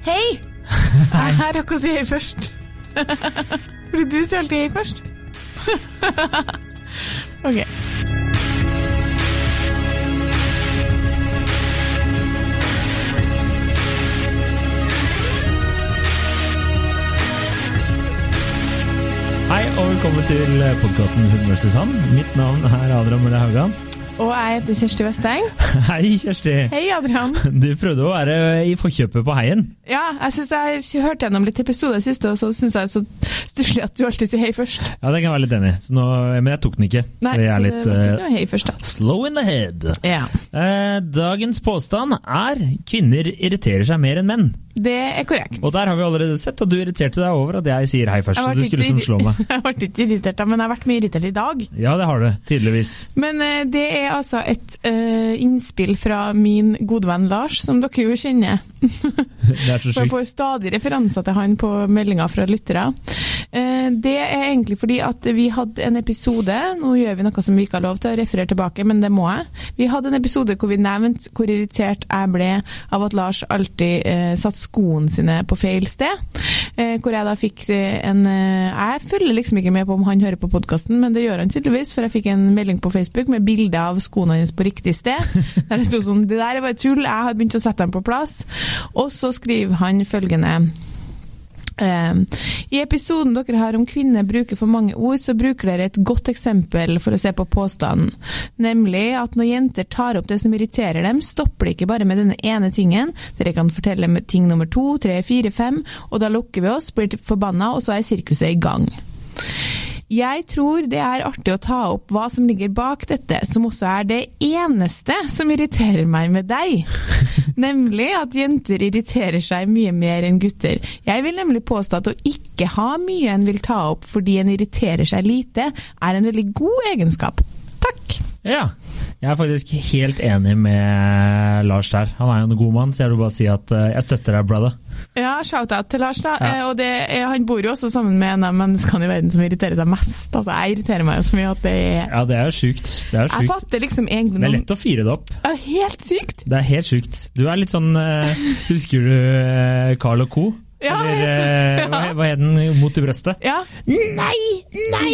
Hei! Jeg rakk å si hei først. Fordi du sier alltid hei først. ok. Hei og velkommen til podkasten Hun versus han. Mitt navn er Adrian Mølle Haugan. Og jeg heter Kjersti Vesteng. Hei, Kjersti. Hei, Adrian. Du prøvde å være i forkjøpet på heien. Ja, jeg synes jeg har hørt gjennom litt episoder siste, og så syns jeg så stusslig at du alltid sier hei først. Ja, det kan jeg være litt enig i, men jeg tok den ikke. Nei, jeg så litt, det var ikke eh, noe hei først, da. slow in the head. Ja. Eh, dagens påstand er kvinner irriterer seg mer enn menn. Det er korrekt. Og der har vi allerede sett at du irriterte deg over at jeg sier hei først. Så du skulle liksom slå meg. Jeg ble ikke irritert, da, men jeg har vært mye irritert i dag. Ja, det har du. Tydeligvis. Men uh, det er altså et uh, innspill fra min gode venn Lars, som dere jo kjenner. Det er så For jeg får stadig referanser til han på meldinger fra lyttere. Eh, Det er egentlig fordi at vi hadde en episode Nå gjør vi noe som vi ikke har lov til å referere tilbake, men det må jeg. Vi hadde en episode hvor vi nevnte hvor irritert jeg ble av at Lars alltid eh, satte skoene sine på feil sted. Eh, hvor jeg da fikk eh, en eh, Jeg følger liksom ikke med på om han hører på podkasten, men det gjør han tydeligvis, for jeg fikk en melding på Facebook med bilde av skoene hans på riktig sted. Der det sto sånn Det der er bare tull, jeg har begynt å sette dem på plass. Og så skriver han følgende I episoden dere har om kvinner bruker for mange ord, så bruker dere et godt eksempel for å se på påstanden. Nemlig at når jenter tar opp det som irriterer dem, stopper det ikke bare med denne ene tingen. Dere kan fortelle med ting nummer to, tre, fire, fem, og da lukker vi oss, blir forbanna, og så er sirkuset i gang. Jeg tror det er artig å ta opp hva som ligger bak dette, som også er det eneste som irriterer meg med deg. Nemlig at jenter irriterer seg mye mer enn gutter. Jeg vil nemlig påstå at å ikke ha mye en vil ta opp fordi en irriterer seg lite, er en veldig god egenskap. Takk! Ja. Jeg er faktisk helt enig med Lars der. Han er jo en god mann, så jeg vil bare si at eh, jeg støtter deg, brother. Ja, shout-out til Lars, da. Ja. Eh, Og det, han bor jo også sammen med en av menneskene i verden som irriterer seg mest. Altså, jeg irriterer meg jo så mye at det er Ja, det er jo sjukt. Det er jo Jeg fatter liksom egentlig Det er lett å fire det opp. Ja, Helt sykt! Det er helt sjukt. Du er litt sånn eh, Husker du Carl og Co? Ja, Eller eh, hva, hva het den? Mot i brøstet? Ja, Nei! Nei!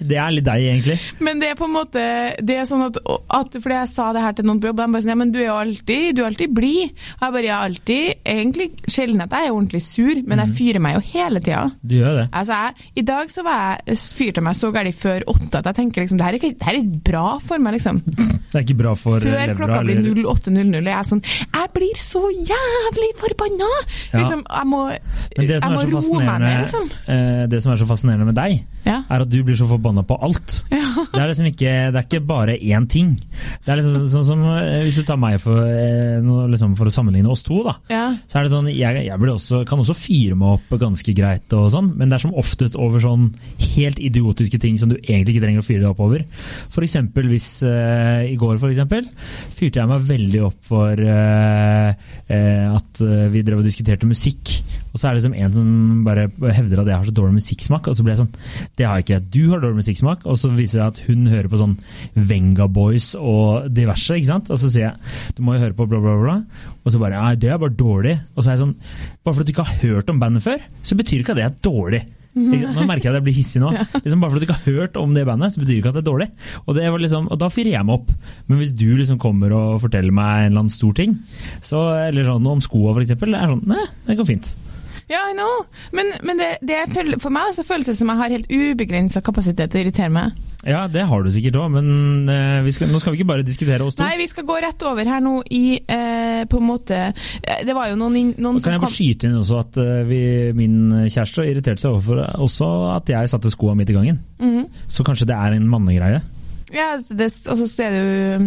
Det er litt deg, egentlig. men det er på en måte Det er sånn at, at Fordi jeg sa det her til noen på jobb, de bare sånn Ja, men du er jo alltid Du er alltid blid. Og jeg bare Ja, alltid. Egentlig sjelden at jeg er ordentlig sur, men jeg fyrer meg jo hele tida. Du gjør det. Altså, jeg, I dag så var jeg fyrte meg så galt før åtte at jeg tenker liksom det her er, ikke, det her er bra for meg, liksom. Det er ikke bra for Før levra. klokka blir eller- 08.00, og jeg er sånn Jeg blir så jævlig forbanna! Ja. Liksom, jeg må, jeg må roe meg ned, liksom. eh, det som er så fascinerende med deg, Ja. er at du blir så forbanna på alt. Ja. Det er liksom ikke, det er ikke bare én ting. Det er liksom sånn som eh, Hvis du tar meg for, eh, liksom for å sammenligne oss to, da. Ja. Så er det sånn, Jeg, jeg blir også, kan også fyre meg opp ganske greit, og sånn, men det er som oftest over sånn helt idiotiske ting som du egentlig ikke trenger å fyre deg opp over. Eksempel hvis uh, I går for eksempel, fyrte jeg meg veldig opp for uh, uh, at vi drev og diskuterte musikk. Og så er det liksom en som bare hevder at jeg har så dårlig musikksmak. Og så blir jeg sånn Det har jeg ikke. Du har dårlig musikksmak. Og så viser det at hun hører på sånn Venga Boys og diverse. ikke sant? Og så sier jeg du må jo høre på bla, bla, bla. Og så bare Nei, det er bare dårlig. Og så er jeg sånn Bare fordi du ikke har hørt om bandet før, så betyr ikke at det er dårlig. Nå merker jeg at jeg blir hissig nå. Liksom bare fordi du ikke har hørt om det bandet, så betyr det ikke at det er dårlig. Og, det var liksom, og da fyrer jeg meg opp. Men hvis du liksom kommer og forteller meg en eller annen stor ting, så, eller sånn om skoa det er sånn Nei, det går fint. Ja, I know. Men, men det, det føler- for meg så føles det som jeg har helt ubegrensa kapasitet til å irritere meg. Ja, det har du sikkert òg, men eh, vi skal, nå skal vi ikke bare diskutere oss to. Nei, vi skal gå rett over her nå i eh, på en måte eh, Det var jo noen, noen kan jeg skyte inn også at eh, vi, min kjæreste irriterte seg overfor også at jeg satte skoa midt i gangen. Mhm. Så kanskje det er en mannegreie. Ja, det, og så er det jo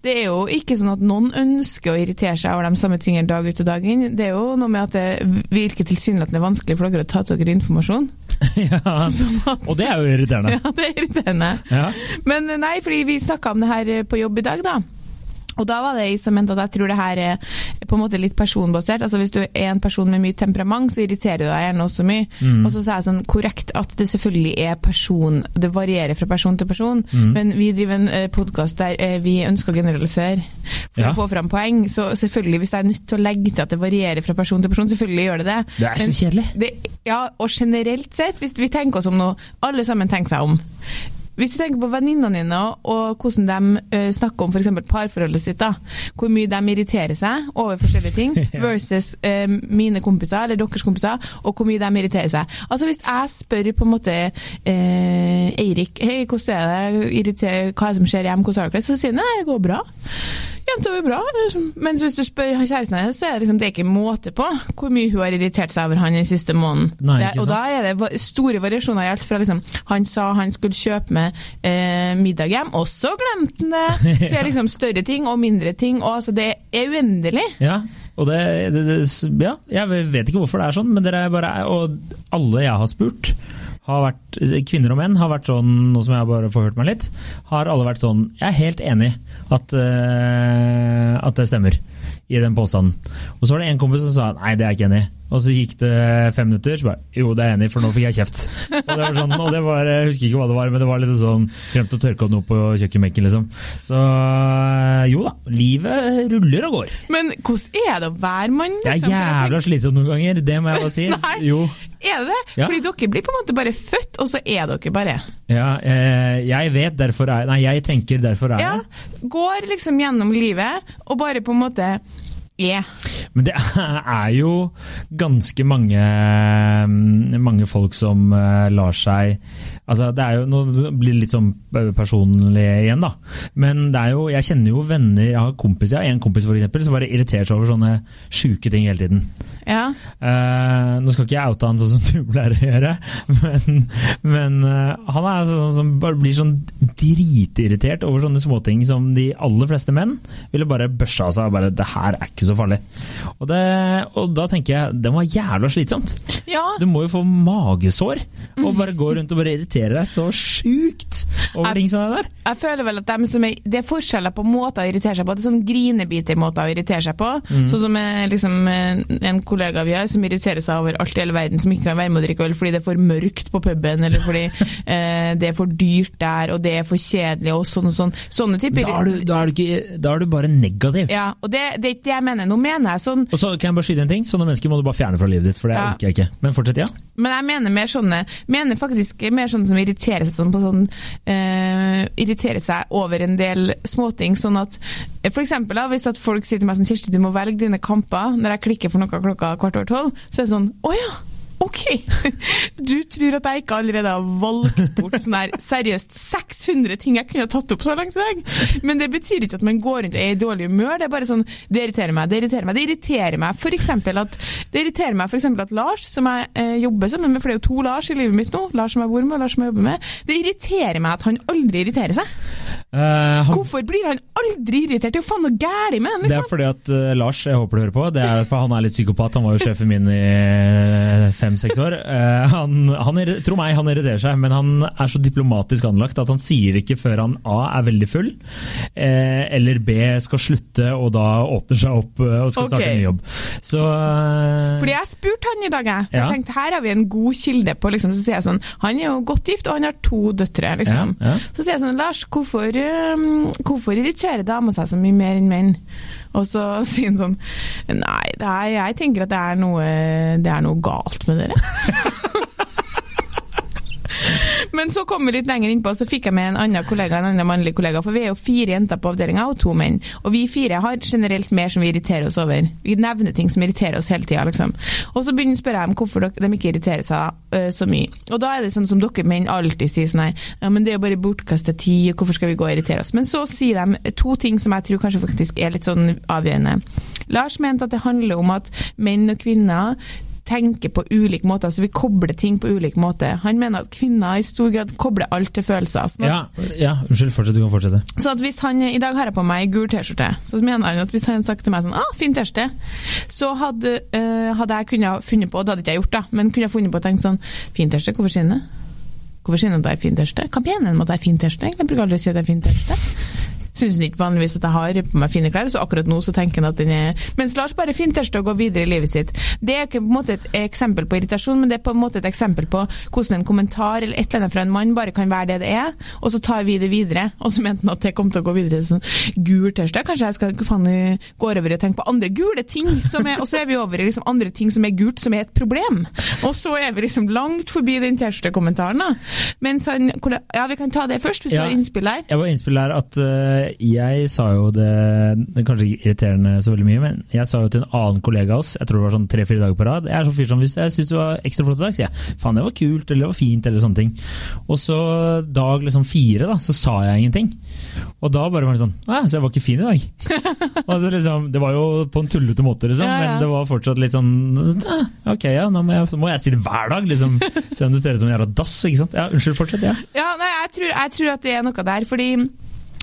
Det er jo ikke sånn at noen ønsker å irritere seg over de samme tingene dag ut og dag inn. Det er jo noe med at det virker tilsynelatende vanskelig for dere å ta til dere informasjon. ja, Sånn at, og det er jo irriterende. ja, det er irriterende. Ja. Men nei, fordi vi snakka om det her på jobb i dag, da. Og da var det jeg som mente at jeg tror det her er på en måte litt personbasert. Altså Hvis du er en person med mye temperament, så irriterer du deg gjerne også mye. Mm. Og så sa jeg sånn korrekt at det selvfølgelig er person Det varierer fra person til person, Mm. men vi driver en uh, podkast der eh, vi ønsker å generalisere for Ja. å få fram poeng. Så selvfølgelig, hvis jeg er nødt til å legge til at det varierer fra person til person, selvfølgelig gjør det det. Det er så kjedelig. det, ja, og generelt sett, hvis vi tenker oss om noe Alle sammen tenker seg om. Hvis du tenker på venninnene dine og hvordan de eh, snakker om f.eks. parforholdet sitt, da, hvor mye de irriterer seg over forskjellige ting, versus eh, mine kompiser eller deres kompiser, og hvor mye de irriterer seg. Altså Hvis jeg spør på en måte eh, Eirik hei, hvordan er det, hva er det som skjer hjemme, hvordan har dere det, så sier han nei, det går bra. Jevnt over bra. Mens hvis du spør kjæresten hennes, så er det liksom det er ikke måte på hvor mye hun har irritert seg over han den siste måneden. Nei, Det- og da er det store variasjoner i alt fra liksom Han sa han skulle kjøpe med eh, middag hjem, og så glemte han det! Så er det liksom større ting og mindre ting, og altså det er uendelig. Ja, og det, det, det Ja, jeg vet ikke hvorfor det er sånn, men dere er bare Og alle jeg har spurt, har vært, kvinner og menn har vært sånn, nå som jeg bare får hørt meg litt, har alle vært sånn Jeg er helt enig at, uh, at det stemmer i den påstanden. Og så var det en kompis som sa nei, det er jeg ikke enig i. Og så gikk det fem minutter, så bare jo, det er jeg enig i, for nå fikk jeg kjeft. Og det var sånn, og det var, jeg husker ikke hva det var, men det var liksom sånn Glemte å tørke opp noe på kjøkkenbenken, liksom. Så jo da, livet ruller og går. Men hvordan er det å være mann? Det er liksom? For jeg jævla slitsomt noen ganger, det må jeg bare si. Nei. Jo. Er det det? Ja. Fordi dere blir på en måte bare født, og så er dere bare Ja, eh, jeg vet, derfor er Nei, jeg tenker, derfor er Ja. Går liksom gjennom livet og bare på en måte er. Men det er jo ganske mange, mange folk som eh, lar seg Altså, det er jo, Nå blir det litt sånn personlig igjen, da. Men det er jo, jeg kjenner jo venner Jeg har kompiser, jeg har en kompis for eksempel, som bare irriterer seg over sånne sjuke ting hele tiden. Ja. Uh, nå skal ikke jeg oute han sånn som du pleier å gjøre, men, men uh, han er sånn som bare blir sånn dritirritert over sånne småting som de aller fleste menn ville bare børsa av seg og bare 'Det her er ikke så farlig'. Og, det, og da tenker jeg det var jævla slitsomt. ja. Du må jo få magesår og bare gå rundt og bare irritere deg så sjukt over Jeg- ting som det der. Jeg føler vel at som er, Det er forskjeller på måter å irritere seg på. Det er sånn grinebiter-måter å irritere seg på. Sånn som eh, liksom, en kollega vi har som irriterer seg over alt i hele verden, som ikke kan være med å drikke øl fordi det er for mørkt på puben, eller fordi eh, det er for dyrt der, og det er for kjedelig, og sånn og sånn. Sånne typer Da er du, da er du, ikke, da er du bare negativ. Ja, og det, det er ikke det jeg mener. Nå mener jeg sånn Og så kan jeg bare skyte en ting. Sånne mennesker må du bare fjerne fra livet ditt, for det Ja. orker jeg ikke. Men fortsett, ja. Men jeg mener mer sånne Mener faktisk mer sånne som irriterer seg sånn på sånn eh, Irriterer seg over en del småting. Sånn at For eksempel da, hvis at folk sier til meg sånn Kirsti, du må velge dine kamper. Når jeg klikker for noe klokka kvart over tolv, så er det sånn Å ja! Ok! Du tror at jeg ikke allerede har valgt bort sånn her seriøst 600 ting jeg kunne tatt opp så langt i dag? Men det betyr ikke at man går rundt og er i dårlig humør. Det er bare sånn Det irriterer meg, det irriterer meg. Det irriterer meg eksempel at, at Lars, som jeg eh, jobber sammen med, for det er jo to Lars i livet mitt nå, Lars som jeg bor med og Lars som jeg jobber med, det irriterer meg at han aldri irriterer seg. Eh, han, Hvorfor blir han aldri irritert? Det er jo faen noe galt med han, det er liksom. fordi at uh, Lars, jeg håper du hører på, det er for han er litt psykopat. Han var jo sjefen min i eh, fem-seks år. Uh, han, han, tro meg, han irriterer seg, men han er så diplomatisk anlagt at han sier ikke før han A er veldig full, eller B skal slutte og da åpner seg opp og skal okay. starte en ny jobb. Så Fordi jeg spurte han i dag, jeg. Ja. Jeg tenkte her har vi en god kilde på liksom, Så sier jeg sånn Han er jo godt gift, og han har to døtre, liksom. Ja, ja. Så sier jeg sånn Lars, hvorfor, hvorfor irriterer damer seg så mye mer enn menn? Og så sier han sånn Nei, er, jeg tenker at det er noe, det er noe galt med dere. Men så kom vi litt lenger innpå, så fikk jeg med en annen kollega, en annen mannlig kollega. For vi er jo fire jenter på avdelinga, og to menn. Og vi fire har generelt mer som vi irriterer oss over. Vi nevner ting som irriterer oss hele tida, liksom. Og så begynner jeg å spørre dem hvorfor de ikke irriterer seg øh, så mye. Og da er det sånn som dere menn alltid sier sånn her, ja, men det er jo bare bortkasta tid, hvorfor skal vi gå og irritere oss? Men så sier de to ting som jeg tror kanskje faktisk er litt sånn avgjørende. Lars mente at det handler om at menn og kvinner tenker på ulik måte, altså vi kobler ting på ulik måte. Han mener at kvinner i stor grad kobler alt til følelser. Sånn at, ja, ja, unnskyld, fortsett. Du kan fortsette. så at hvis han, I dag har jeg på meg ei gul T-skjorte. Så mener han at hvis han hadde sagt til meg sånn ah, 'fin T-skjorte', så hadde, eh, hadde jeg kunnet funnet på, og det hadde ikke jeg gjort, da, men kunne jeg funnet på å tenke sånn 'Fin T-skjorte, hvorfor skinner? Hvorfor skinner det at det er fin T-skjorte? Hva mener han med at det er fin T-skjorte? Jeg bruker aldri å si at det er fin T-skjorte. Syns han ikke vanligvis at jeg har på meg fine klær, så akkurat nå så tenker han at den er Mens Lars bare fin T-skjorte og går videre i livet sitt. Det er ikke på en måte et eksempel på irritasjon, men det er på en måte et eksempel på hvordan en kommentar eller et eller annet fra en mann bare kan være det det er, og så tar vi det videre. Og så mente han at det kom til å gå videre til sånn gul T-skjorte. Kanskje jeg skal faen gå over og tenke på andre gule ting, som er, og så er vi over i liksom andre ting som er gult, som er et problem. Og så er vi liksom langt forbi den T-skjortekommentaren, da. Mens han Ja, vi kan ta det først, hvis Ja. du har innspill her. Jeg var innspill her at øh, jeg sa jo det Det er kanskje ikke irriterende så veldig mye, men jeg sa jo til en annen kollega av oss, jeg tror det var sånn tre-fire dager på rad Jeg er sånn fyr som hvis jeg syns du var ekstra flott i dag, sier jeg faen, det var kult, eller det var fint, eller sånne ting. Og så dag liksom fire, da, så sa jeg ingenting. Og da bare var det sånn Å så jeg var ikke fin i dag. og så liksom, det var jo på en tullete måte, liksom, Ja, ja. men det var fortsatt litt sånn «Ah, Ok, ja, nå må jeg, må jeg si det hver dag, liksom. Se om du ser ut som en jævla dass, ikke sant. Ja, unnskyld, fortsett. Ja. Ja, nei, jeg tror, jeg tror at det er noe der, fordi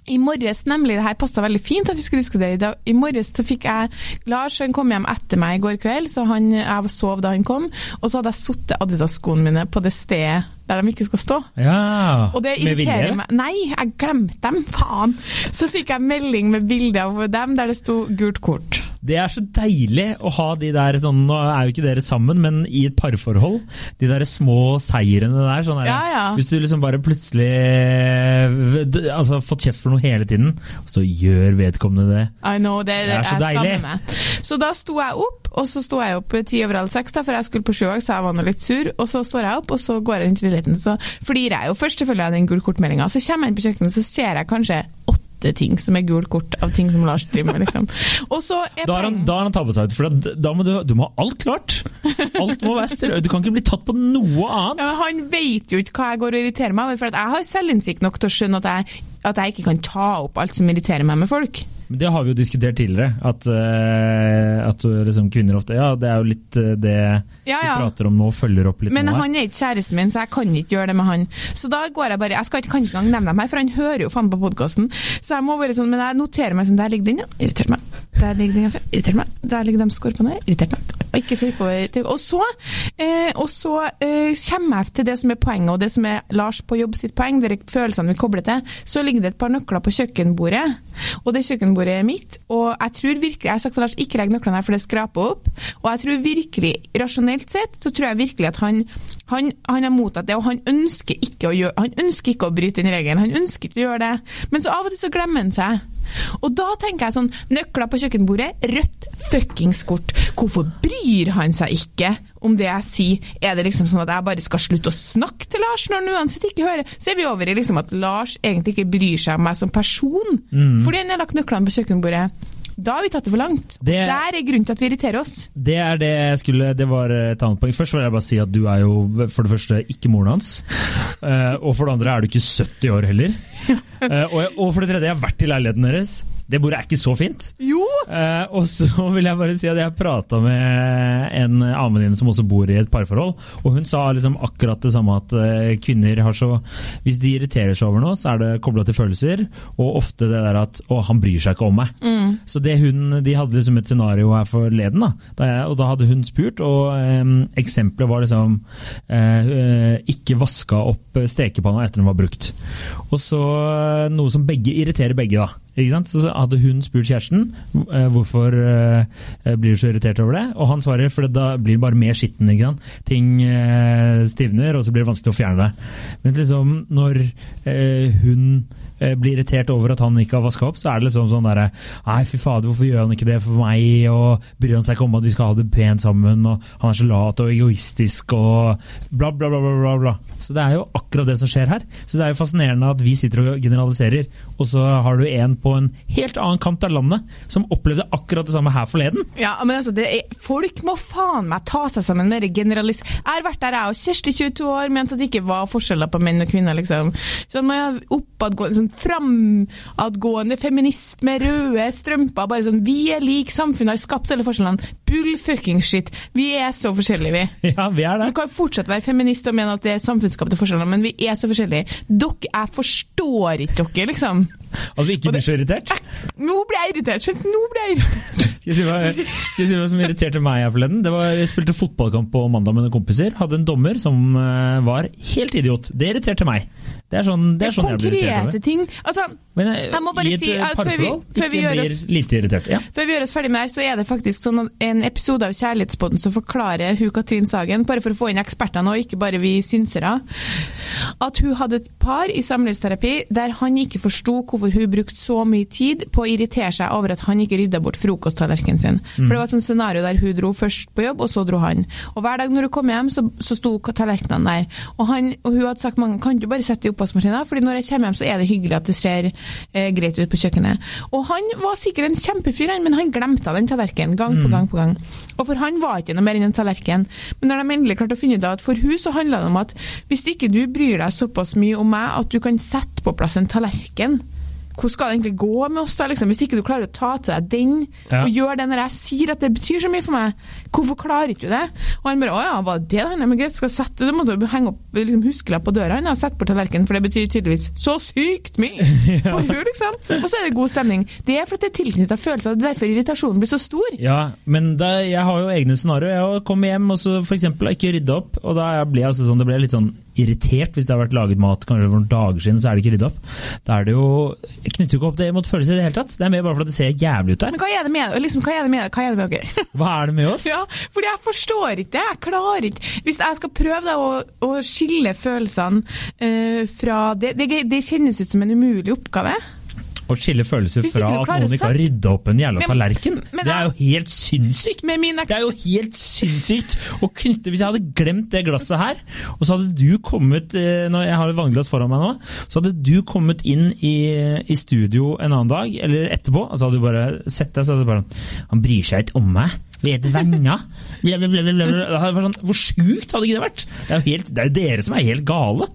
i morges, nemlig, det her passa veldig fint at vi skulle diskutere i dag. I morges så fikk jeg Lars han kom hjem etter meg i går kveld, så han, jeg sov da han kom. Og så hadde jeg satt Adidas-skoene mine på det stedet der de ikke skal stå. Ja, Og det med irriterer meg. Nei, jeg glemte dem, faen! Så fikk jeg melding med bilde av dem der det sto gult kort. Det er så deilig å ha de der sånn Nå er jo ikke dere sammen, men i et parforhold. De der små seirene der. Sånn der Ja, ja. Hvis du liksom bare plutselig d- altså fått kjeft for noe hele tiden, så gjør vedkommende det. I know, det, Det er så deilig. meg. Så da sto jeg opp, og så sto jeg opp ti over halv seks, da, for jeg skulle på sjø, så jeg var nå litt sur. Og så står jeg opp, og så går jeg inn til leiligheten, så flirer jeg jo først selvfølgelig av den gule kortmeldinga. Så kommer jeg inn på kjøkkenet, så ser jeg kanskje åtte ting som er gult kort av ting som Lars driver med, liksom. Og så Da har han, da har han tabba seg ut, for da, da må du, du må ha alt klart. Alt må være strø. Du kan ikke bli tatt på noe annet. ja, Han vet jo ikke hva jeg går og irriterer meg over, for at jeg har selvinnsikt nok til å skjønne at jeg, at jeg ikke kan ta opp alt som irriterer meg med folk. Men det har vi jo diskutert tidligere, at, uh, at liksom kvinner ofte Ja, det er jo litt uh, det Ja, vi prater om nå, følger opp litt Men nå her. han er ikke kjæresten min, så jeg kan ikke gjøre det med han. Så da går jeg bare Jeg skal ikke, kan ikke engang nevne dem her, for han hører jo faen på podkasten. Så jeg må bare sånn Men jeg noterer meg som Der ligger den, ja. Irritert meg. Der ligger den, ja. Irritert meg. Der ligger de skorpene her. Irritert meg. Og ikke så oppover. Og så, eh, og så eh, kommer jeg til det som er poenget, og det som er Lars på jobb sitt poeng, er følelsene vi kobler til. Så ligger det et par nøkler på kjøkkenbordet, og det kjøkkenbordet er mitt. Og jeg tror virkelig Jeg har sagt til Lars ikke legg nøklene her, for det skraper opp. Og jeg tror virkelig, rasjonelt sett, så tror jeg virkelig at han, han, han har mottatt det, og han ønsker gjøre Han ønsker ikke å bryte den regelen, han ønsker ikke å gjøre det. Men så av og til så glemmer han seg. Og da tenker jeg sånn Nøkler på kjøkkenbordet, rødt fuckings kort. Hvorfor bryr han seg ikke om det jeg sier? Er det liksom sånn at jeg bare skal slutte å snakke til Lars når han uansett ikke hører? Så er vi over i liksom at Lars egentlig ikke bryr seg om meg som person, fordi han har lagt nøklene på kjøkkenbordet. Da har vi tatt det for langt. Det- Der er grunnen til at vi irriterer oss. Det er det jeg skulle Det var et annet poeng. Først vil jeg bare si at du er jo for det første ikke moren hans. Eh, og for det andre er du ikke 70 år heller. Eh, og for det tredje, jeg har vært i leiligheten deres. Det bordet er ikke så fint. Jo! Eh, og så vil jeg bare si at jeg prata med en annen venninne som også bor i et parforhold, og hun sa liksom akkurat det samme at eh, kvinner har så Hvis de irriterer seg over noe, så er det kobla til følelser, og ofte det der at 'Å, han bryr seg ikke om meg'. Så det hun, de hadde liksom et scenario her forleden, da, da jeg, og da hadde hun spurt, og eh, eksempelet var liksom eh, eh, ikke vaska opp stekepanna etter den var brukt. Og så eh, noe som begge irriterer begge, da. Så hadde hun spurt kjæresten eh, hvorfor eh, blir du så irritert over det, og han svarer for da blir det bare mer skitten. Ting eh, stivner, og så blir det vanskelig å fjerne det. Men liksom, når hun blir irritert over at han ikke har vaska opp, så er det liksom sånn derre Nei, fy fader, hvorfor gjør han ikke det for meg? Og bryr han seg ikke om at vi skal ha det pent sammen? Og han er så lat og egoistisk og bla, bla, bla, bla, bla. Så det er jo akkurat det som skjer her. Så det er jo fascinerende at vi sitter og generaliserer, og så har du en på en helt annen kant av landet som opplevde akkurat det samme her forleden. Ja, men altså, er, Folk må faen meg ta seg sammen med det generalis... Jeg har vært der, jeg og Kjersti, 22 år, mente at det ikke var forskjeller på menn og kvinner. liksom. Sånn med oppadgående, sånn framadgående feminist med røde strømper. bare sånn, Vi er like, samfunnet har skapt alle forskjellene. Bull fucking shit. Vi er så forskjellige, vi. Ja, vi er det. Du kan fortsatt være feminist og mene at det er samfunnsskapte forskjeller, men vi er så forskjellige. Dere, jeg forstår ikke dere, liksom. At vi ikke blir så irritert. Nå blir jeg irritert, skjønt? Nå blir jeg irritert. Skal jeg si hva, jeg si hva som irriterte meg her forleden? Det var, Jeg spilte fotballkamp på mandag med noen kompiser. Hadde en dommer som eh, var helt idiot. Det irriterte meg. Det er sånn, det er sånn jeg blir irritert Konkrete over. ting. Altså, Men jeg, Jeg må bare i et si, eh, eh, parforhold ikke blir oss- lite irritert. Ja. Før vi gjør oss ferdig med her, så er det faktisk sånn en episode av Kjærlighetsbåten som forklarer hun Katrin Sagen, bare for å få inn ekspertene og ikke bare vi synsere, at hun hadde et par i samlivsterapi der han ikke forsto hvorfor hun brukte så mye tid på å irritere seg over at han ikke rydda bort frokosttallerkenen sin. For det var et sånt scenario der hun dro først på jobb, og så dro han. Og hver dag når hun kom hjem, så, så sto tallerkenene der. Og, han, og hun hadde sagt mange kan du bare sette i oppvaskmaskinen, fordi når jeg kommer hjem, så er det hyggelig at det ser eh, greit ut på kjøkkenet. Og han var sikkert en kjempefyr, men han glemte den tallerkenen gang på gang på gang. Og for han var ikke noe mer enn en tallerken. Men når de endelig klarte å finne ut at for hun så handla det om at hvis ikke du bryr deg såpass mye om meg at du kan sette på plass en tallerken hvordan skal det egentlig gå med oss da, liksom? Hvis ikke du klarer å ta til deg den, Ja. og gjøre det når jeg sier at det betyr så mye for meg, hvorfor klarer ikke du det? Og han bare, å ja, hva det det handler om? Greit, skal sette det, må du henge opp liksom, huskelapp på døra, og sette sett på tallerkenen, for det betyr tydeligvis så sykt mye for hun, liksom. Og så er det god stemning. Det er fordi det er tilknyttet følelser, det er derfor irritasjonen blir så stor. Ja, men da, jeg har jo egne scenarioer. Jeg kommer hjem og så eksempel ikke rydda opp, og da blir jeg altså sånn, det blir litt sånn irritert hvis det har vært laget mat kanskje for noen dager siden, så er det ikke rydda opp. Da er det jo Jeg knytter jo ikke opp det mot følelser i det hele tatt. Det er mer bare fordi det ser jævlig ut der. Men hva er det med? Liksom, hva er det med? Hva er det med dere? Hva er det med oss? Ja, fordi jeg forstår ikke det. Jeg klarer ikke Hvis jeg skal prøve da, å, å skille følelsene uh, fra det, det Det kjennes ut som en umulig oppgave. Å skille følelser fra at noen ikke har rydda opp en jævla Men- tallerken. men Det er jo helt sinnssykt! Det er jo helt sinnssykt å knytte Hvis jeg hadde glemt det glasset her, og så hadde du kommet eh, Når jeg har et vannglass foran meg nå, så hadde du kommet inn i, i studio en annen dag, eller etterpå, og så hadde du bare sett deg, så hadde du bare Han bryr seg ikke om meg. Vi er venner. Sånn, hvor sjukt hadde ikke det vært? Det er jo helt, det er jo dere som er helt gale.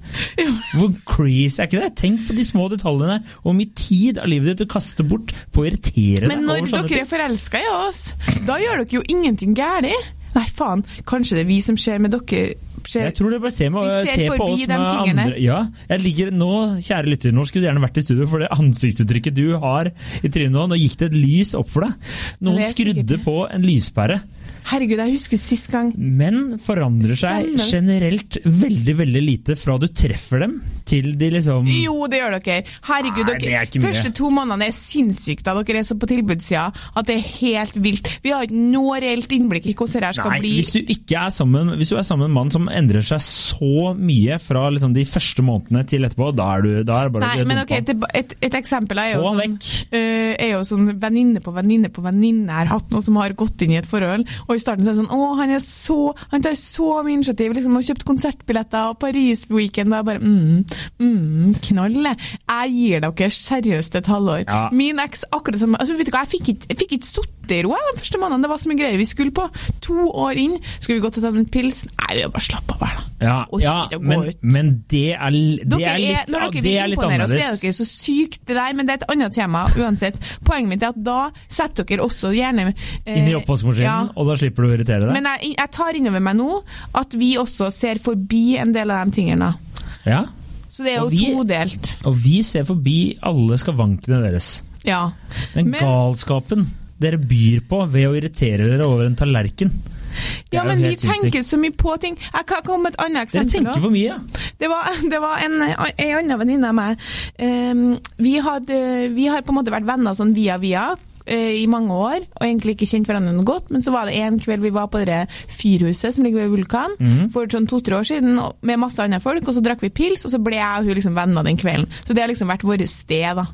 Hvor crazy er ikke det? Tenk på de små detaljene. og mye tid av livet ditt du kaster bort på å irritere Men deg når sånne dere ting. er forelska i oss, da gjør dere jo ingenting galt. Nei, faen. Kanskje det er vi som ser med dere ser, Jeg tror det bare ser, med, Vi ser ser på oss de tingene. andre Ja, jeg ligger nå, kjære lytter, nå skulle du gjerne vært i studio, for det ansiktsuttrykket du har i trynet nå, nå gikk det et lys opp for deg. Noen skrudde på en lyspære. Herregud, jeg husker sist gang Menn forandrer seg Stemmer. generelt veldig veldig lite fra du treffer dem, til de liksom Jo, det gjør dere. Herregud, Nei, er dere. ikke. Første to månedene er sinnssykt da dere er så på tilbudssida at det er helt vilt. Vi har ikke noe reelt innblikk i hvordan det skal Nei, bli. hvis du ikke er sammen Hvis du er sammen med en mann som endrer seg så mye fra liksom de første månedene til etterpå, da er, du, da er det bare Nei, men ok, et, et, et eksempel er jo sånn, øh, er jo sånn venninne på venninne på venninne har hatt noe som har gått inn i et forhold, og i starten så er det sånn å, han er så, han tar så mye initiativ, liksom, og kjøpt konsertbilletter og Paris-weekend, og jeg bare mm, mm, knall. Jeg gir dere seriøst et halvår. Ja. Min eks, akkurat som, altså vet du hva, jeg fikk ikke, jeg fikk ikke sutte i ro de første månedene, det var så mye greier vi skulle på. To år inn, skulle vi gått og tatt en pils? Nei, vi bare slapp av her da. Ja, Orker ja ikke å gå men, ut. men det er, det Dere er litt, når dere det vil er imponere oss, er dere så sykt det der, men det er et annet tema uansett. Poenget mitt er at da setter dere også gjerne eh, Inn i oppvaskmaskinen, ja. og da slipper du å irritere deg. Men jeg, jeg tar innover meg nå at vi også ser forbi en del av de tingene. Ja, Så det er jo Og vi- todelt. og vi ser forbi alle skavankene deres. Ja. Den Men- galskapen dere byr på ved å irritere dere over en tallerken. Ja, men vi tenker så mye på ting. Jeg kan komme med et annet eksempel. Dere tenker for mye. Det var, det var en, en annen venninne av meg. Um, vi, hadde, vi har på en måte vært venner sånn via via i mange år, og egentlig ikke kjent hverandre noe godt. Men så var det en kveld vi var på det fyrhuset som ligger ved Vulkan, mm. for sånn to-tre år siden, med masse andre folk. Og så drakk vi pils, og så ble jeg og hun liksom venner den kvelden. Så det har liksom vært vårt sted, da.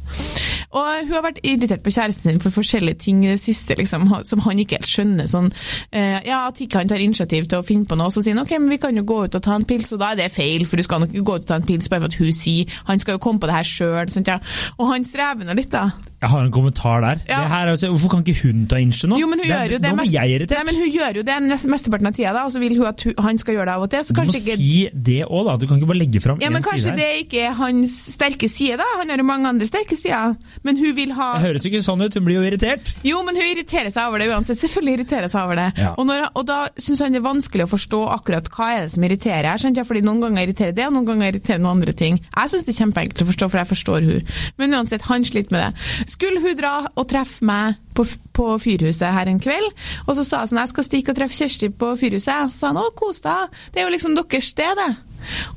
Og hun har vært irritert på kjæresten sin for forskjellige ting i det siste, liksom, som han ikke helt skjønner. Sånn, eh, ja, At ikke han tar initiativ til å finne på noe. og Så sier han ok, men vi kan jo gå ut og ta en pils, og da er det feil, for du skal nok gå ut og ta en pils bare for at hun sier Han skal jo komme på det her sjøl. Ja. Og han strever nå litt, da. Jeg har en kommentar der. Ja. Det her, er altså, hvorfor kan ikke hun ta initiativ nå? Jo, men hun Det gjør jo det Nå blir jeg irritert. Nei, men hun gjør jo det mesteparten av tida, da, og så vil hun at han skal gjøre det av og til. Så du må ikke si det òg, da. Du kan ikke bare legge fram ja, én side kanskje her. det ikke er hans sterke side, da. Han har jo mange andre sterke sider. Men hun vil ha Det høres ikke sånn ut, hun blir jo irritert. Jo, men hun irriterer seg over det uansett. Selvfølgelig irriterer seg over det. Ja. Og, når, og da syns han det er vanskelig å forstå akkurat hva er det som irriterer. Jeg fordi noen ganger irriterer det, og noen ganger irriterer noen andre ting. Jeg syns det er kjempeenkelt å forstå, for jeg forstår hun. Men uansett, han sliter med det. Skulle hun dra og treffe meg på, på Fyrhuset her en kveld, og så sa hun sånn, jeg skal stikke og treffe Kjersti på Fyrhuset, og så sa han å, kos deg, det er jo liksom deres sted, det.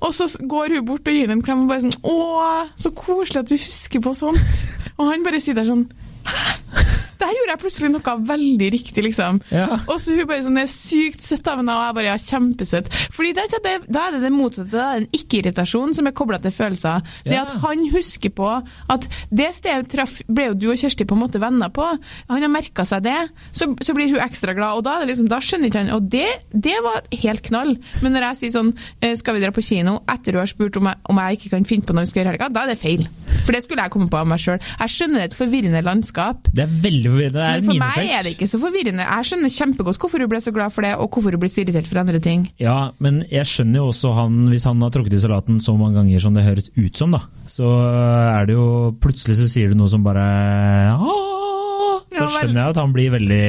Og så går hun bort og gir ham en klem og bare sånn Å, så koselig at du husker på sånt. Og han bare sitter der sånn Hæ? Der gjorde jeg plutselig noe veldig riktig, liksom. Ja. Og så hun bare sånn, det er sykt søtt av henne, og jeg bare ja, kjempesøtt. Fordi da, da, er det det motsatte, da er det en ikke-irritasjon som er kobla til følelser. Det Ja. at han husker på at det stedet traff, ble jo du og Kjersti på en måte venner på, han har merka seg det, så, så blir hun ekstra glad, og da, er det liksom, da skjønner ikke han Og det, det var helt knall. Men når jeg sier sånn, eh, skal vi dra på kino, etter hun har spurt om jeg, om jeg ikke kan finne på noe vi skal gjøre i helga, da er det feil. For det skulle jeg komme på av meg sjøl. Jeg skjønner det er et forvirrende landskap. Det er veldig forvirrende. Det er Men for minefelt. meg er det ikke så forvirrende. Jeg skjønner kjempegodt hvorfor hun ble så glad for det, og hvorfor hun blir så irritert for andre ting. Ja, men jeg skjønner jo også han, hvis han har tråkket i salaten så mange ganger som det høres ut som, da, så er det jo Plutselig så sier du noe som bare «Åh!» Da skjønner jeg at han blir veldig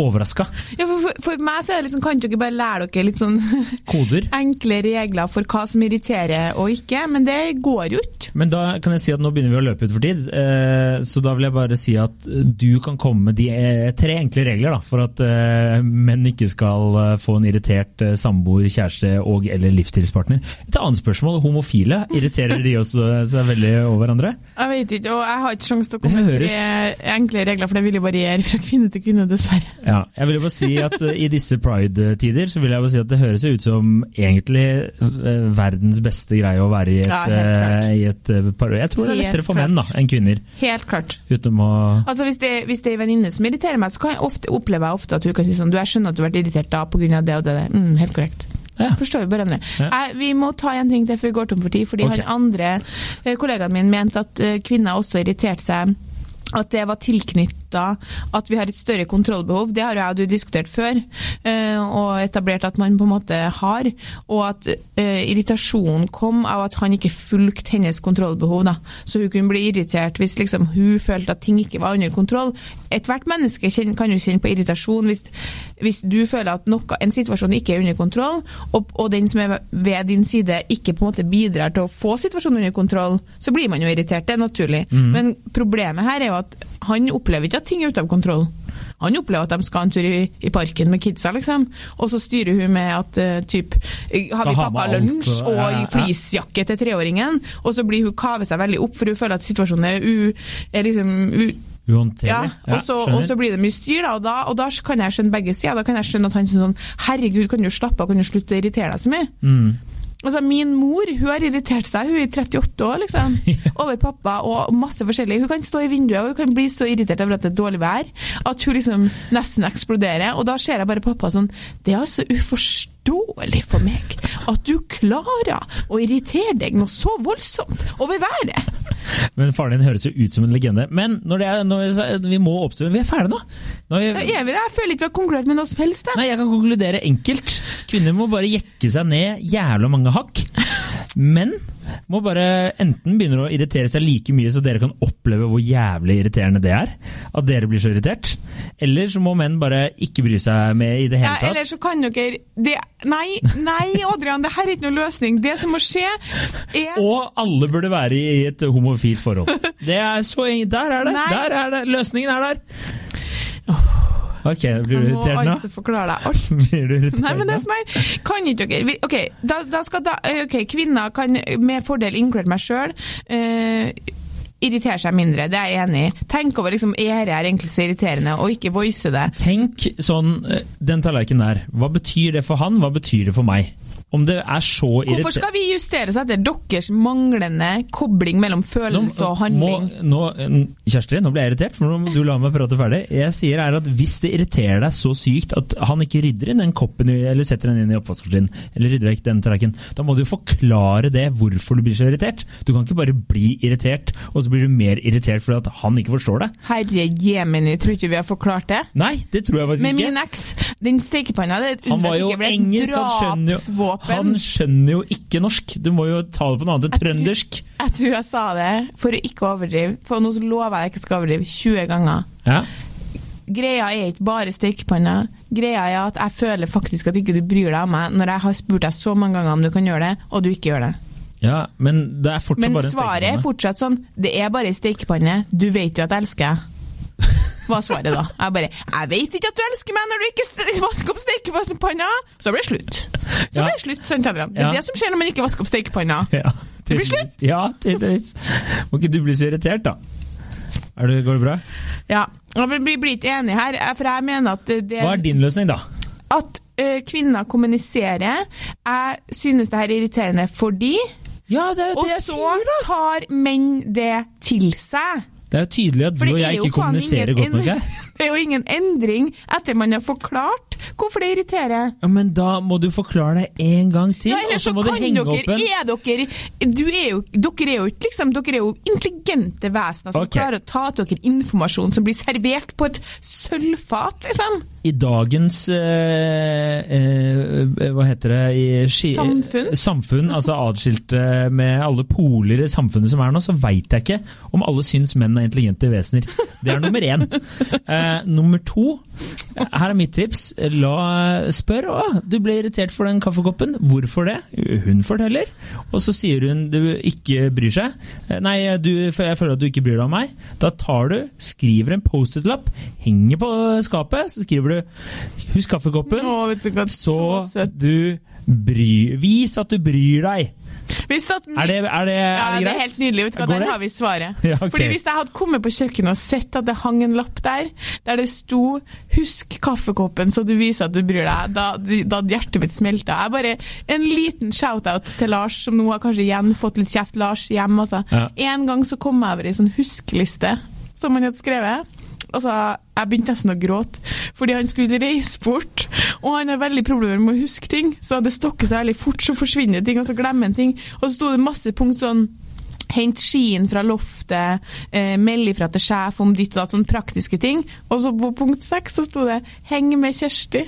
overraska. Ja, for, for, for meg så er det liksom, kan dere bare lære dere litt sånn Koder. enkle regler for hva som irriterer og ikke, men det går jo ikke. Men da kan jeg si at nå begynner vi å løpe ut for tid, eh, så da vil jeg bare si at du kan komme med de eh, tre enkle regler da, for at eh, menn ikke skal få en irritert samboer, kjæreste og eller livsstilspartner. Et annet spørsmål, homofile, irriterer de også seg veldig over hverandre? Jeg vet ikke, og jeg har ikke sjanse til å komme med enkle regler, for det vil jo variere fra kvinne til kvinne, dessverre. Ja, jeg vil jo bare si at eh, i disse pride-tider, så vil jeg bare si at det høres ut som egentlig eh, verdens beste greie å være i et, Ja, eh, i et par... Jeg tror det er lettere for menn da, enn kvinner, Helt klart. uten å... Altså Hvis det, hvis det er en venninne som irriterer meg, så kan jeg ofte, opplever jeg ofte at hun kan si sånn Du, jeg skjønner at du har vært irritert da pga. det og det. det. Mm, helt korrekt. Ja. Forstår vi hverandre. Ja. Vi må ta en ting til før vi går tom for tid. Fordi okay. han andre kollegaen min mente at kvinner også irriterte seg. At det var tilknytta at vi har et større kontrollbehov. Det har jo jeg og du diskutert før, eh, og etablert at man på en måte har. Og at eh, irritasjonen kom av at han ikke fulgte hennes kontrollbehov. Da. Så hun kunne bli irritert hvis liksom, hun følte at ting ikke var under kontroll. Ethvert menneske kan jo kjenne på irritasjon hvis, hvis du føler at noe, en situasjon ikke er under kontroll, og, og den som er ved din side ikke på en måte bidrar til å få situasjonen under kontroll, så blir man jo irritert. Det er naturlig. Men problemet her er jo at han opplever ikke at ting er ute av kontroll. Han opplever at de skal en tur i, i parken med kidsa, liksom. Og så styrer hun med at uh, typ Har vi pakka lunsj og- ja, ja, ja. fleecejakke til treåringen? Og så blir hun kave seg veldig opp, for hun føler at situasjonen er, u, er liksom u, ja, og så, og så blir det mye styr, da, og da, og da kan jeg skjønne begge sider. Da kan jeg skjønne at han syns sånn Herregud, kan du slappe av, kan du slutte å irritere deg så mye? Mm. Altså, Min mor hun har irritert seg, hun er i 38 år, liksom, over pappa og masse forskjellig. Hun kan stå i vinduet og hun kan bli så irritert over at det er dårlig vær at hun liksom nesten eksploderer. Og da ser jeg bare pappa sånn Det er altså uforståelig for meg at du klarer å irritere deg noe så voldsomt over været. Men faren din høres jo ut som en legende. Men når det er, når vi, må oppsummere Vi er ferdige nå! nå vi, Er vi? Jeg føler ikke vi har konkludert med noe som helst. jeg. Nei, Jeg kan konkludere enkelt. Kvinner må bare jekke seg ned jævla mange hakk. Menn må bare enten begynne å irritere seg like mye så dere kan oppleve hvor jævlig irriterende det er. At dere blir så irritert. Eller så må menn bare ikke bry seg med i det hele tatt. eller så kan dere det, Nei, nei, Adrian, det her er ikke noen løsning. Det som må skje, er Og alle burde være i et homofilt forhold. Det er så Der er det! Nei. Der er det! Løsningen er der! Ok, blir du Jeg må altså forklare deg alt. Blir du irritert Nei, men det nå? er sånn her, kan ikke dere Ok, da, da skal da, eh, ok, kvinner kan med fordel, inkludert meg sjøl, irritere seg mindre. Det er jeg enig i. Tenk over liksom, er det her egentlig så irriterende, og ikke voice det. Tenk sånn, eh, den tallerkenen der. Hva betyr det for han, hva betyr det for meg? Om det er så Hvorfor skal vi justere oss etter deres manglende kobling mellom følelse og handling? Må, nå, Kjersti, nå ble jeg irritert, for nå må du la meg prate ferdig. Jeg sier er at Hvis det irriterer deg så sykt at han ikke rydder inn den koppen eller setter den inn i oppvaskmaskinen, eller rydder vekk den tallerkenen, da må du forklare det hvorfor du blir så irritert. Du kan ikke bare bli irritert og så så blir du mer irritert fordi at han ikke forstår det. Herre jemini, tror ikke vi har forklart det? Nei, det tror jeg faktisk Med ikke. min eks, den stekepanna, det Han var jo engelsk, han skjønner jo, han skjønner jo ikke norsk. Du må jo ta det på noe annet. Jeg tror- Trøndersk. Jeg tror jeg sa det for å ikke overdrive, for nå lover jeg ikke skal overdrive 20 ganger. Ja. Greia er ikke bare stekepanna. Greia er at jeg føler faktisk at ikke du bryr deg om meg når jeg har spurt deg så mange ganger om du kan gjøre det, og du ikke gjør det. Ja, men det er fortsatt Men bare en svaret er fortsatt sånn Det er bare ei stekepanne. Du vet jo at jeg elsker deg. Hva svaret da? Jeg bare Jeg vet ikke at du elsker meg når du ikke vasker opp stekepanna! Så blir det slutt. Så Ja. blir det slutt, Adrian? Det Ja. er det som skjer når man ikke vasker opp stekepanna. Ja, Det blir slutt! Ja, tydeligvis. Må ikke du bli så irritert, da. Det, går det bra? Ja. Vi blir ikke enige her, eh, for jeg mener at det Hva er din løsning, da? at ø, kvinner kommuniserer. Jeg synes det her er irriterende fordi Ja, det er jo Og så tar menn det til seg. Det er jo tydelig at du og jeg ikke kommuniserer godt nok her. Det er jo ingen endring etter man har forklart hvorfor det irriterer. Ja, men da må du forklare det en gang til, Ja, og så må du henge dere, opp en er dere, du er jo, dere er jo liksom, dere er jo intelligente vesener som okay. klarer å ta til dere informasjon som blir servert på et sølvfat, liksom. I dagens eh, eh, Hva heter det i Samfunn? Samfunn, altså adskilt eh, med alle poler i samfunnet som er nå, så veit jeg ikke om alle syns menn er intelligente vesener. Det er nummer én. Eh, nummer to, her er mitt tips. La Spør å, du ble irritert for den kaffekoppen. Hvorfor det? Hun forteller. Og så sier hun du ikke bryr seg. Eh, Nei, du, jeg føler at du ikke bryr deg om meg. Da tar du, skriver en Post-It-lapp, henger på skapet, så skriver du 'husk kaffekoppen'. Å, vet du hva, Så søt. du bryr Vis at du bryr deg! Hvis at, Er det, er det, ja, er det det greit? er helt nydelig. Vet du hva, Går Der det? har vi svaret. Ja, okay. Fordi Hvis jeg hadde kommet på kjøkkenet og sett at det hang en lapp der, der det sto 'husk kaffekoppen så du viser at du bryr deg', da, da hadde hjertet mitt smelta. Jeg bare, En liten shout-out til Lars, som nå har kanskje igjen fått litt kjeft. Lars hjem, altså. Ja. En gang så kom jeg over ei sånn huskeliste som han hadde skrevet. Altså, Jeg begynte nesten å gråte, fordi han skulle reise bort. Og han har veldig problemer med å huske ting, så det stokker seg veldig fort, så forsvinner ting, og så glemmer en ting. Og så sto det masse punkt sånn Hent skien fra loftet, eh, meld ifra til sjef om ditt og datt, sånne praktiske ting. Og så på punkt seks så sto det 'heng med Kjersti'.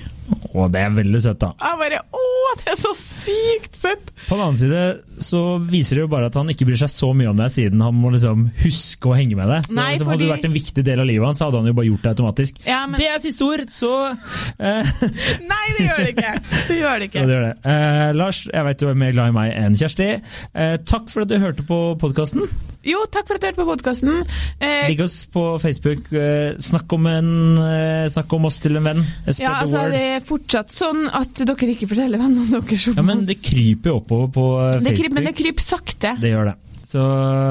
Å, det er veldig søtt, da. Jeg bare Å, det er så sykt søtt! På den annen side så viser det jo bare at han ikke bryr seg så mye om deg, siden han må liksom huske å henge med deg. Så Nei, liksom, Hadde du vært en viktig del av livet hans, hadde han jo bare gjort det automatisk. Ja, men- Det er siste ord, så eh, Nei, det gjør det ikke! Det gjør det ikke. det gjør det. Eh, Lars, jeg vet du er mer glad i meg enn Kjersti. Eh, takk for at du hørte på podkasten. Jo, takk for at du hørte på podkasten. Eh, Ligg oss på Facebook. Eh, snakk, om en, eh, snakk om oss til en venn. Spread ja, altså, det er fortsatt sånn at dere ikke forteller vennene deres om Ja, men oss. det kryper jo oppover på eh, Det Facebook. kryper, men det kryper sakte. Det gjør det. Så,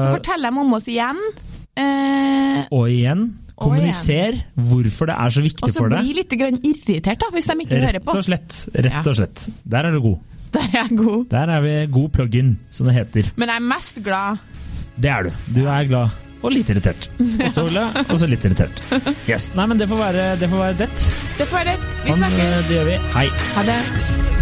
Så fortell dem om oss igjen. Eh, Og igjen, kommuniser hvorfor det er så viktig for deg. og så bli litt grann irritert, da, hvis de ikke hører på. og slett. Rett og slett. Der er du god. Der er jeg god. Der er vi god plug-in, som det heter. Men jeg er mest glad. Det er du. Du er glad og litt irritert. Og så glad, og så litt irritert. Yes. Nei, men det får være det. Får være det. Det får være det. Vi Han, snakkes. eh, det gjør vi. Hei. Ha det.